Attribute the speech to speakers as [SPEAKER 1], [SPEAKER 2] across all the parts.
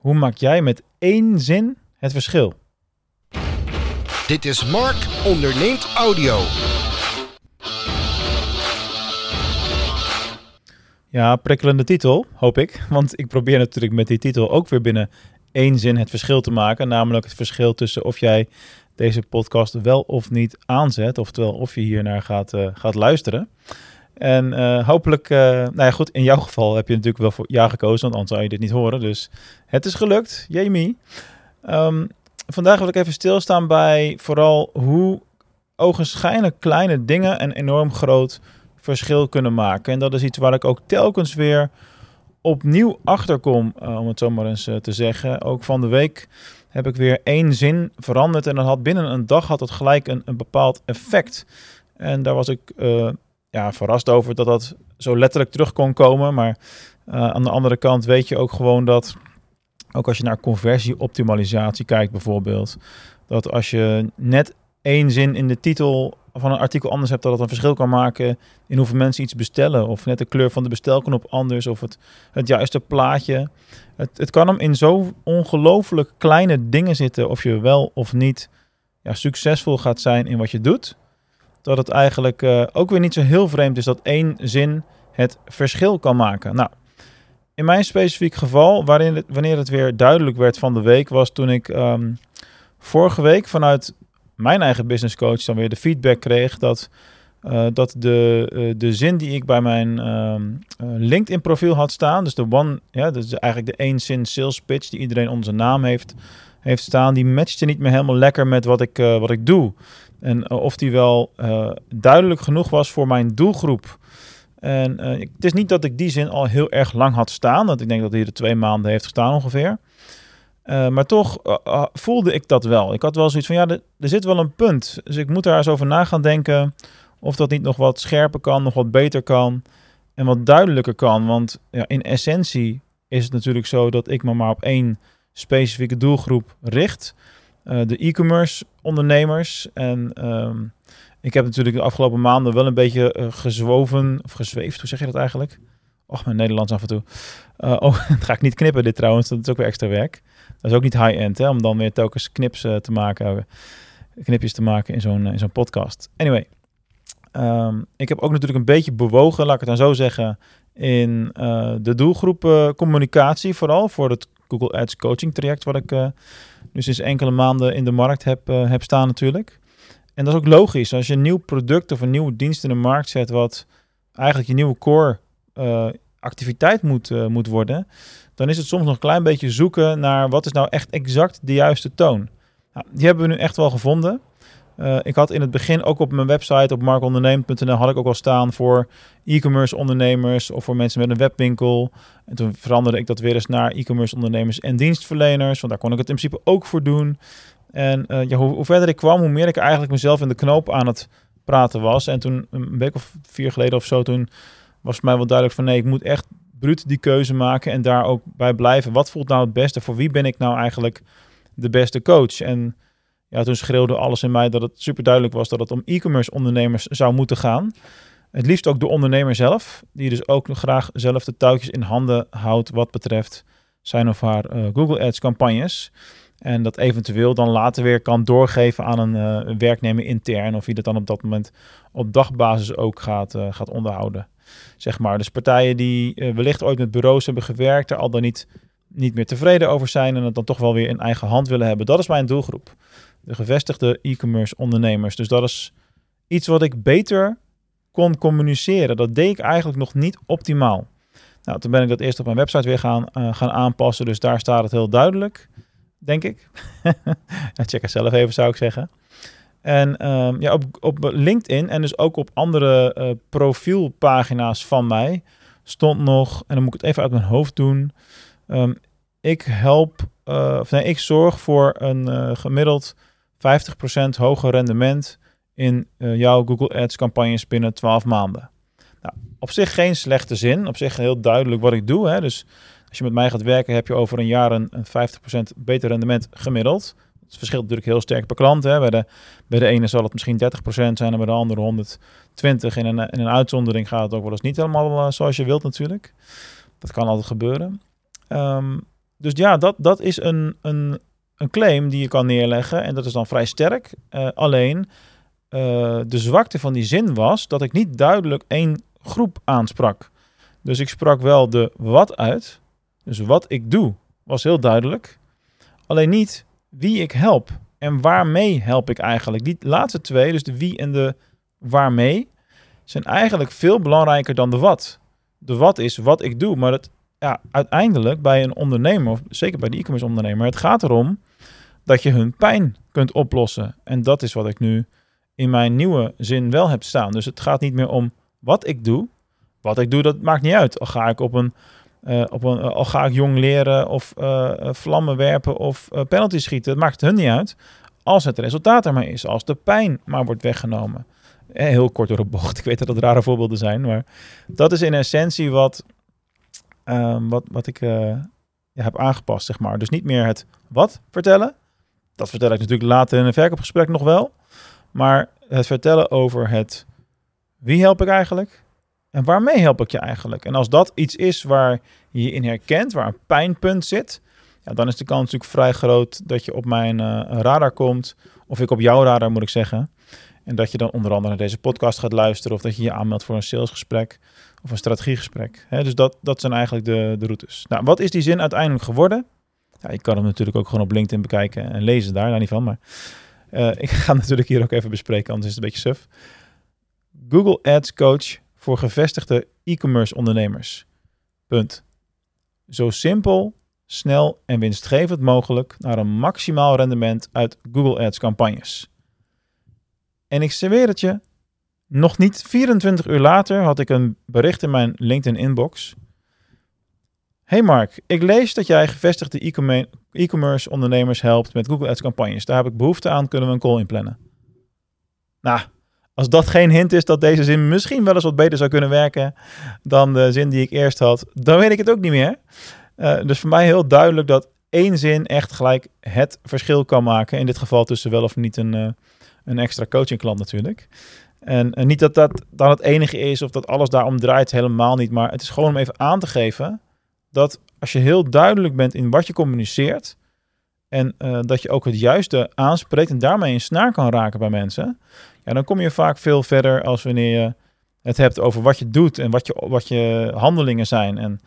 [SPEAKER 1] Hoe maak jij met één zin het verschil?
[SPEAKER 2] Dit is Mark onderneemt audio.
[SPEAKER 1] Ja, prikkelende titel, hoop ik. Want ik probeer natuurlijk met die titel ook weer binnen één zin het verschil te maken. Namelijk het verschil tussen of jij deze podcast wel of niet aanzet. Oftewel of je hiernaar gaat, uh, gaat luisteren. En uh, hopelijk, uh, nou ja goed, in jouw geval heb je natuurlijk wel voor ja gekozen, want anders zou je dit niet horen. Dus het is gelukt, Jamie. Um, vandaag wil ik even stilstaan bij vooral hoe ogenschijnlijk kleine dingen een enorm groot verschil kunnen maken. En dat is iets waar ik ook telkens weer opnieuw achterkom, uh, om het zo maar eens te zeggen. Ook van de week heb ik weer één zin veranderd en dan had binnen een dag had het gelijk een, een bepaald effect. En daar was ik ja, verrast over dat dat zo letterlijk terug kon komen. Maar uh, aan de andere kant weet je ook gewoon dat, ook als je naar conversieoptimalisatie kijkt bijvoorbeeld, dat als je net één zin in de titel van een artikel anders hebt, dat het een verschil kan maken in hoeveel mensen iets bestellen. Of net de kleur van de bestelknop anders, of het, het juiste plaatje. Het, het kan hem in zo ongelooflijk kleine dingen zitten, of je wel of niet ja, succesvol gaat zijn in wat je doet dat het eigenlijk uh, ook weer niet zo heel vreemd is dat één zin het verschil kan maken. Nou, in mijn specifiek geval, waarin het, wanneer het weer duidelijk werd van de week, was toen ik um, vorige week vanuit mijn eigen business coach dan weer de feedback kreeg dat, uh, dat de, uh, de zin die ik bij mijn um, LinkedIn profiel had staan, dus de one, ja, dus eigenlijk de één zin sales pitch die iedereen onder zijn naam heeft, heeft staan, die matchte niet meer helemaal lekker met wat ik, wat ik doe. En eh, of die wel uh, duidelijk genoeg was voor mijn doelgroep. En uh, het is niet dat ik die zin al heel erg lang had staan. Dat ik denk dat hij er twee maanden heeft gestaan ongeveer. Maar toch voelde ik dat wel. Ik had wel zoiets van, ja, er, er, zit wel een punt. Dus ik moet daar eens over na gaan denken of dat niet nog wat scherper kan, nog wat beter kan en wat duidelijker kan. Want ja, in essentie is het natuurlijk zo dat ik me maar op één specifieke doelgroep richt. Uh, de e-commerce ondernemers. En um, ik heb natuurlijk de afgelopen maanden wel een beetje uh, gezwoven, of gezweefd, hoe zeg je dat eigenlijk? Och, mijn Nederlands af en toe. Uh, oh, dat ga ik niet knippen dit trouwens, dat is ook weer extra werk. Dat is ook niet high-end, hè, om dan weer telkens knips te maken, knipjes te maken in zo'n in zo'n podcast. Anyway, um, ik heb ook natuurlijk een beetje bewogen, laat ik het dan zo zeggen, in de doelgroep communicatie, vooral voor het Google Ads coaching traject wat ik nu sinds enkele maanden in de markt heb, uh, heb staan natuurlijk. En dat is ook logisch. Als je een nieuw product of een nieuwe dienst in de markt zet, wat eigenlijk je nieuwe core uh, activiteit moet, uh, moet worden, dan is het soms nog een klein beetje zoeken naar wat is nou echt exact de juiste toon. Nou, die hebben we nu echt wel gevonden. Uh, ik had in het begin ook op mijn website op markonderneem.nl had ik ook al staan voor e-commerce ondernemers of voor mensen met een webwinkel. En toen veranderde ik dat weer eens naar e-commerce ondernemers en dienstverleners, want daar kon ik het in principe ook voor doen. En hoe, hoe, verder ik kwam, hoe meer ik eigenlijk mezelf in de knoop aan het praten was. En toen een week of vier geleden of zo, toen was het mij wel duidelijk van nee, ik moet echt bruut die keuze maken en daar ook bij blijven. Wat voelt nou het beste? Voor wie ben ik nou eigenlijk de beste coach? En ja, toen schreeuwde alles in mij dat het super duidelijk was dat het om e-commerce ondernemers zou moeten gaan. Het liefst ook de ondernemer zelf, die dus ook graag zelf de touwtjes in handen houdt wat betreft zijn of haar uh, Google Ads campagnes. En dat eventueel dan later weer kan doorgeven aan een uh, werknemer intern. Of wie dat dan op dat moment op dagbasis ook gaat, uh, gaat onderhouden. Zeg maar. Dus partijen die wellicht ooit met bureaus hebben gewerkt, er al dan niet, niet meer tevreden over zijn en het dan toch wel weer in eigen hand willen hebben. Dat is mijn doelgroep de gevestigde e-commerce ondernemers. Dus dat is iets wat ik beter kon communiceren. Dat deed ik eigenlijk nog niet optimaal. Nou, toen ben ik dat eerst op mijn website weer gaan, uh, gaan aanpassen. Dus daar staat het heel duidelijk, denk ik. check het zelf even, zou ik zeggen. En um, ja, op, op LinkedIn en dus ook op andere uh, profielpagina's van mij stond nog, en dan moet ik het even uit mijn hoofd doen. Um, ik help, uh, of nee, ik zorg voor een gemiddeld 50% hoger rendement in uh, jouw Google Ads campagnes binnen 12 maanden. Nou, op zich geen slechte zin, op zich heel duidelijk wat ik doe. Hè. Dus als je met mij gaat werken, heb je over een jaar een, een 50% beter rendement gemiddeld. Het verschilt natuurlijk heel sterk per klant. Hè. Bij, de, bij de ene zal het misschien 30% zijn en bij de andere 120. In een, in een uitzondering gaat het ook wel eens niet helemaal uh, zoals je wilt natuurlijk. Dat kan altijd gebeuren. Um, dus ja, dat, dat is een, een, een claim die je kan neerleggen. En dat is dan vrij sterk. Uh, alleen uh, de zwakte van die zin was dat ik niet duidelijk één groep aansprak. Dus ik sprak wel de wat uit. Dus wat ik doe was heel duidelijk. Alleen niet wie ik help en waarmee help ik eigenlijk. Die laatste twee, dus de wie en de waarmee, zijn eigenlijk veel belangrijker dan de wat. De wat is wat ik doe, maar het, ja, uiteindelijk bij een ondernemer, of zeker bij de e-commerce ondernemer, het gaat erom dat je hun pijn kunt oplossen. En dat is wat ik nu in mijn nieuwe zin wel heb staan. Dus het gaat niet meer om wat ik doe. Wat ik doe, dat maakt niet uit. Al ga ik op een, uh, op een al ga ik jong leren of uh, vlammen werpen of penalty schieten. Het maakt hun niet uit. Als het resultaat er maar is, als de pijn maar wordt weggenomen. Heel kort door de bocht. Ik weet dat dat rare voorbeelden zijn, maar dat is in essentie wat, uh, wat, wat ik ja, heb aangepast, zeg maar. Dus niet meer het wat vertellen. Dat vertel ik natuurlijk later in een verkoopgesprek nog wel. Maar het vertellen over het wie help ik eigenlijk en waarmee help ik je eigenlijk. En als dat iets is waar je je in herkent, waar een pijnpunt zit, ja, dan is de kans natuurlijk vrij groot dat je op mijn uh, radar komt. Of ik op jouw radar moet ik zeggen. En dat je dan onder andere naar deze podcast gaat luisteren. Of dat je je aanmeldt voor een salesgesprek of een strategiegesprek. Dus dat, dat zijn eigenlijk de, de routes. Nou, wat is die zin uiteindelijk geworden? Ja, ik kan hem natuurlijk ook gewoon op LinkedIn bekijken en lezen daar, daar niet van. Maar uh, ik ga natuurlijk hier ook even bespreken, anders is het een beetje suf. Google Ads Coach voor gevestigde e-commerce ondernemers. Punt. Zo simpel, snel en winstgevend mogelijk naar een maximaal rendement uit Google Ads campagnes. En ik serveer het je. Nog niet 24 uur later had ik een bericht in mijn LinkedIn inbox. Hey Mark, ik lees dat jij gevestigde e-commerce ondernemers helpt met Google Ads campagnes. Daar heb ik behoefte aan, kunnen we een call inplannen. Nou, als dat geen hint is dat deze zin misschien wel eens wat beter zou kunnen werken dan de zin die ik eerst had, dan weet ik het ook niet meer. Uh, dus voor mij heel duidelijk dat één zin echt gelijk het verschil kan maken. In dit geval tussen wel of niet een, uh, een extra coachingklant natuurlijk. En, niet dat dat dan het enige is of dat alles daarom draait, helemaal niet. Maar het is gewoon om even aan te geven dat als je heel duidelijk bent in wat je communiceert en uh, dat je ook het juiste aanspreekt en daarmee een snaar kan raken bij mensen, ja, dan kom je vaak veel verder als wanneer je het hebt over wat je doet en wat je, wat je handelingen zijn. En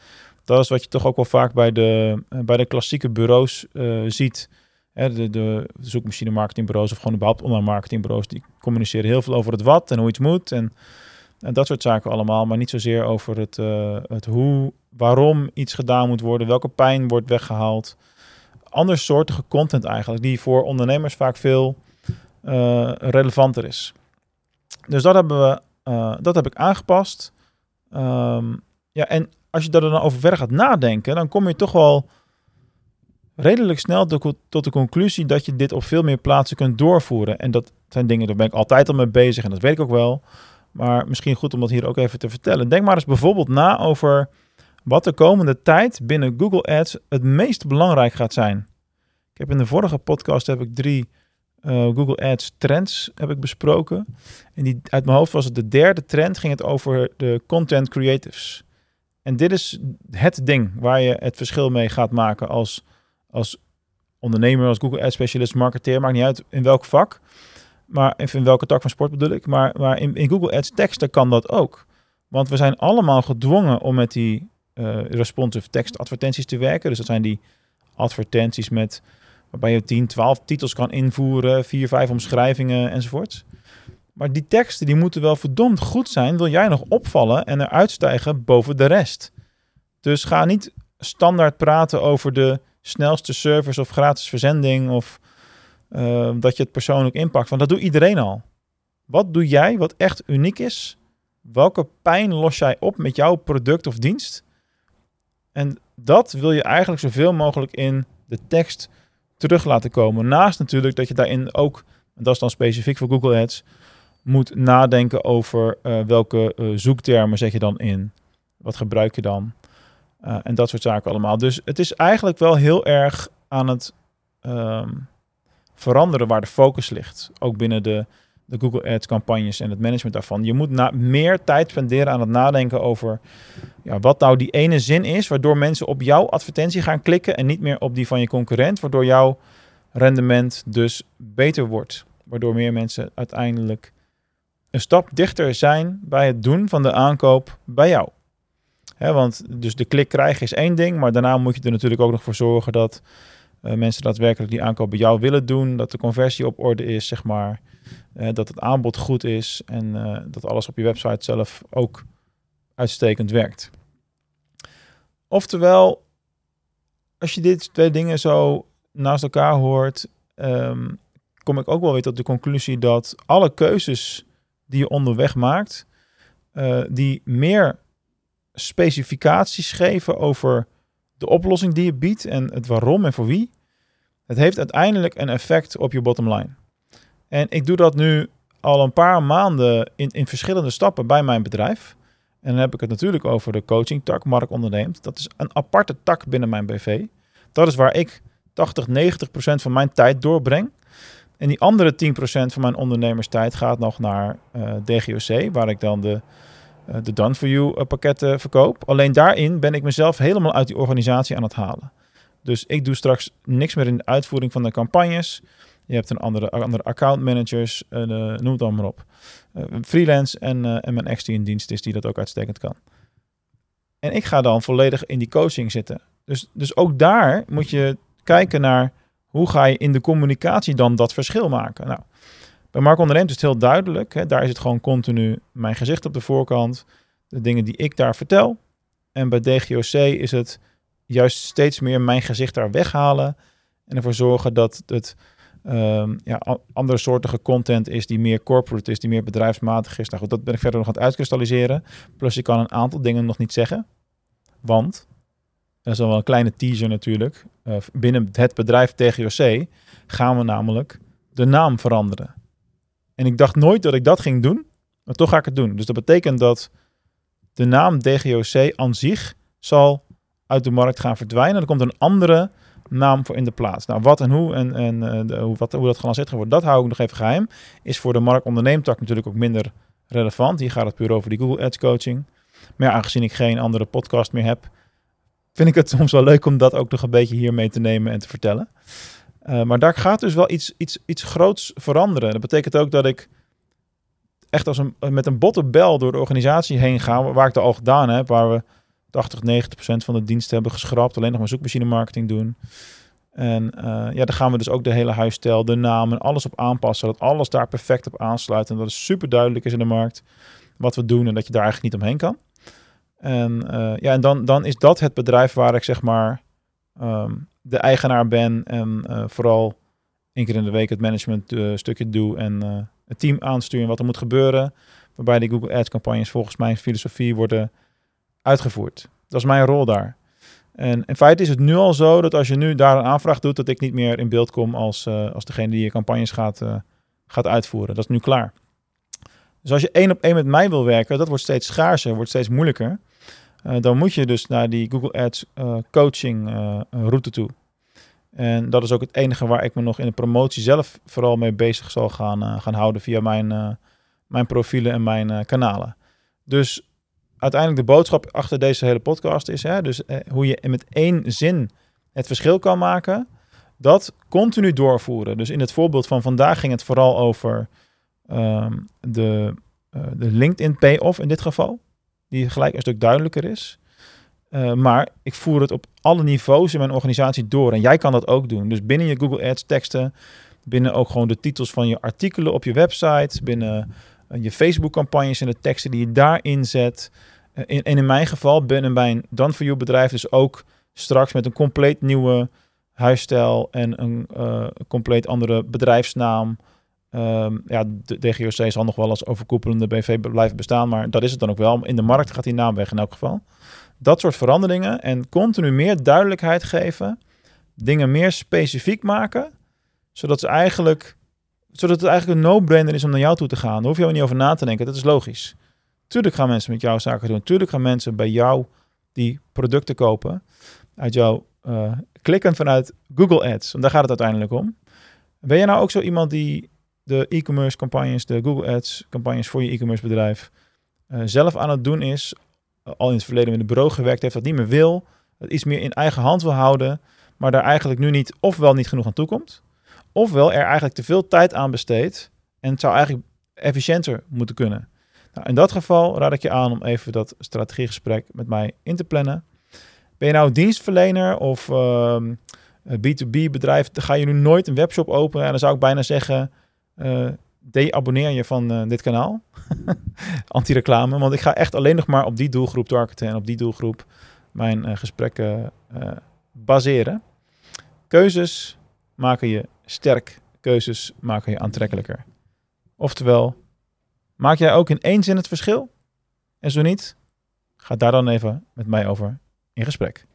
[SPEAKER 1] dat is wat je toch ook wel vaak bij de, eh, bij de klassieke bureaus uh, ziet. De, de zoekmachine marketingbureaus of gewoon überhaupt online marketingbureaus, die communiceren heel veel over het wat en hoe iets moet. En, en dat soort zaken allemaal, maar niet zozeer over het, uh, het hoe, waarom iets gedaan moet worden, welke pijn wordt weggehaald. Andersoortige content eigenlijk, die voor ondernemers vaak veel uh, relevanter is. Dus dat, hebben we, uh, dat heb ik aangepast. Um, ja, en als je daar dan over verder gaat nadenken, dan kom je toch wel redelijk snel tot de conclusie dat je dit op veel meer plaatsen kunt doorvoeren. En dat zijn dingen, daar ben ik altijd al mee bezig en dat weet ik ook wel. Maar misschien goed om dat hier ook even te vertellen. Denk maar eens bijvoorbeeld na over wat de komende tijd binnen Google Ads het meest belangrijk gaat zijn. Ik heb in de vorige podcast heb ik drie uh, Google Ads trends heb ik besproken. En die, uit mijn hoofd was het de derde trend, ging het over de content creatives. En dit is het ding waar je het verschil mee gaat maken als, als ondernemer, als Google Ads specialist, marketeer, maakt niet uit in welk vak. Maar even in welke tak van sport bedoel ik. Maar, maar in, Google Ads teksten kan dat ook. Want we zijn allemaal gedwongen om met die uh, responsive tekst advertenties te werken. Dus dat zijn die advertenties met waarbij je 10, 12 titels kan invoeren, 4, 5 omschrijvingen enzovoort. Maar die teksten die moeten wel verdomd goed zijn, wil jij nog opvallen en eruit stijgen boven de rest. Dus ga niet standaard praten over de snelste service of gratis verzending of uh, dat je het persoonlijk inpakt, want dat doet iedereen al. Wat doe jij wat echt uniek is? Welke pijn los jij op met jouw product of dienst? En dat wil je eigenlijk zoveel mogelijk in de tekst terug laten komen. Naast natuurlijk dat je daarin ook, en dat is dan specifiek voor Google Ads, moet nadenken over uh, welke uh, zoektermen zet je dan in. Wat gebruik je dan? Uh, en dat soort zaken allemaal. Dus het is eigenlijk wel heel erg aan het um, veranderen waar de focus ligt. Ook binnen de, de Google Ads campagnes en het management daarvan. Je moet na meer tijd spenderen aan het nadenken over ja, wat nou die ene zin is, waardoor mensen op jouw advertentie gaan klikken en niet meer op die van je concurrent, waardoor jouw rendement dus beter wordt. Waardoor meer mensen uiteindelijk een stap dichter zijn bij het doen van de aankoop bij jou. Want dus de klik krijgen is één ding, maar daarna moet je er natuurlijk ook nog voor zorgen dat uh, mensen daadwerkelijk die aankoop bij jou willen doen, dat de conversie op orde is, zeg maar, uh, dat het aanbod goed is en uh, dat alles op je website zelf ook uitstekend werkt. Oftewel, als je dit twee dingen zo naast elkaar hoort, um, kom ik ook wel weer tot de conclusie dat alle keuzes die je onderweg maakt, die meer specificaties geven over de oplossing die je biedt en het waarom en voor wie, het heeft uiteindelijk een effect op je bottom line. En ik doe dat nu al een paar maanden in, in verschillende stappen bij mijn bedrijf. En dan heb ik het natuurlijk over de coaching tak, Mark onderneemt. Dat is een aparte tak binnen mijn BV. Dat is waar ik 80, 90 procent van mijn tijd doorbreng. En die andere 10 procent van mijn ondernemerstijd gaat nog naar eh, DGOC, waar ik dan de, de Done For You uh, pakketten verkoop. Alleen daarin ben ik mezelf helemaal uit die organisatie aan het halen. Dus ik doe straks niks meer in de uitvoering van de campagnes. Je hebt een andere, andere account managers, noem het maar op. freelance en, en mijn ex in dienst is, die dat ook uitstekend kan. En ik ga dan volledig in die coaching zitten. Dus, dus ook daar moet je kijken naar hoe ga je in de communicatie dan dat verschil maken. Nou, bij Mark Onderneemt is het heel duidelijk. Hè, daar is het gewoon continu mijn gezicht op de voorkant, de dingen die ik daar vertel. En bij DGOC is het juist steeds meer mijn gezicht daar weghalen en ervoor zorgen dat het um, ja, andere soortige content is die meer corporate is, die meer bedrijfsmatig is. Nou goed, dat ben ik verder nog aan het uitkristalliseren. Plus ik kan een aantal dingen nog niet zeggen. Want dat is al wel een kleine teaser natuurlijk. Uh, binnen het bedrijf TGOC gaan we namelijk de naam veranderen. En ik dacht nooit dat ik dat ging doen, maar toch ga ik het doen. Dus dat betekent dat de naam DGOC aan zich zal uit de markt gaan verdwijnen. Er komt een andere naam voor in de plaats. Nou, wat en hoe en, en de, hoe, wat, hoe dat gelanceerd gaat worden, dat hou ik nog even geheim. Is voor de markt onderneemtak natuurlijk ook minder relevant. Hier gaat het puur over die Google Ads coaching. Maar aangezien ik geen andere podcast meer heb, vind ik het soms wel leuk om dat ook nog een beetje hier mee te nemen en te vertellen. Uh, maar daar gaat dus wel iets, iets, iets groots veranderen. Dat betekent ook dat ik echt als een, met een botte bel door de organisatie heen ga, waar ik het al gedaan heb, waar we 80, 90 procent van de diensten hebben geschrapt, alleen nog maar zoekmachine marketing doen. En uh, ja, daar gaan we dus ook de hele huisstijl, de namen, alles op aanpassen, dat alles daar perfect op aansluit en dat het super duidelijk is in de markt wat we doen en dat je daar eigenlijk niet omheen kan. En, uh, ja, en dan, dan is dat het bedrijf waar ik zeg maar um, de eigenaar ben en uh, vooral één keer in de week het management uh, stukje doe en het team aansturen wat er moet gebeuren. Waarbij die Google Ads campagnes volgens mijn filosofie worden uitgevoerd. Dat is mijn rol daar. En in feite is het nu al zo dat als je nu daar een aanvraag doet, dat ik niet meer in beeld kom als, als degene die je campagnes gaat, gaat uitvoeren. Dat is nu klaar. Dus als je één op één met mij wil werken, dat wordt steeds schaarser, wordt steeds moeilijker. Uh, dan moet je dus naar die Google Ads uh, coaching uh, route toe. En dat is ook het enige waar ik me nog in de promotie zelf vooral mee bezig zal gaan, gaan houden via mijn, mijn profielen en mijn kanalen. Dus uiteindelijk de boodschap achter deze hele podcast is hè, dus, hoe je met één zin het verschil kan maken. Dat continu doorvoeren. Dus in het voorbeeld van vandaag ging het vooral over um, de, de LinkedIn payoff in dit geval die gelijk een stuk duidelijker is. Uh, maar ik voer het op alle niveaus in mijn organisatie door. En jij kan dat ook doen. Dus binnen je Google Ads teksten, binnen ook gewoon de titels van je artikelen op je website, binnen uh, je Facebook campagnes en de teksten die je daarin zet. In, en in mijn geval binnen mijn Done For You bedrijf dus ook straks met een compleet nieuwe huisstijl en een compleet andere bedrijfsnaam. Um, ja, de DGOC zal nog wel als overkoepelende BV blijven bestaan, maar dat is het dan ook wel. In de markt gaat die naam weg in elk geval. Dat soort veranderingen en continu meer duidelijkheid geven, dingen meer specifiek maken, zodat, ze eigenlijk, zodat het eigenlijk een no-brainer is om naar jou toe te gaan. Daar hoef je ook niet over na te denken, dat is logisch. Tuurlijk gaan mensen met jou zaken doen. Tuurlijk gaan mensen bij jou die producten kopen. Uit jou uh, klikken vanuit Google Ads. Want daar gaat het uiteindelijk om. Ben je nou ook zo iemand die de e-commerce campagnes, de Google Ads campagnes voor je e-commerce bedrijf eh, zelf aan het doen is, eh, al in het verleden met een bureau gewerkt heeft, dat niet meer wil, dat iets meer in eigen hand wil houden, maar daar eigenlijk nu niet ofwel niet genoeg aan toekomt, ofwel er eigenlijk te veel tijd aan besteedt en het zou eigenlijk efficiënter moeten kunnen. Nou, in dat geval raad ik je aan om even dat strategiegesprek met mij in te plannen. Ben je nou dienstverlener of ehm, B2B bedrijf, ga je nu nooit een webshop openen. En dan zou ik bijna zeggen, uh, de-abonneer je van uh, dit kanaal. Anti-reclame, want ik ga echt alleen nog maar op die doelgroep targeten en op die doelgroep mijn uh, gesprekken baseren. Keuzes maken je sterk, keuzes maken je aantrekkelijker. Oftewel, maak jij ook in één zin het verschil? En zo niet, ga daar dan even met mij over in gesprek.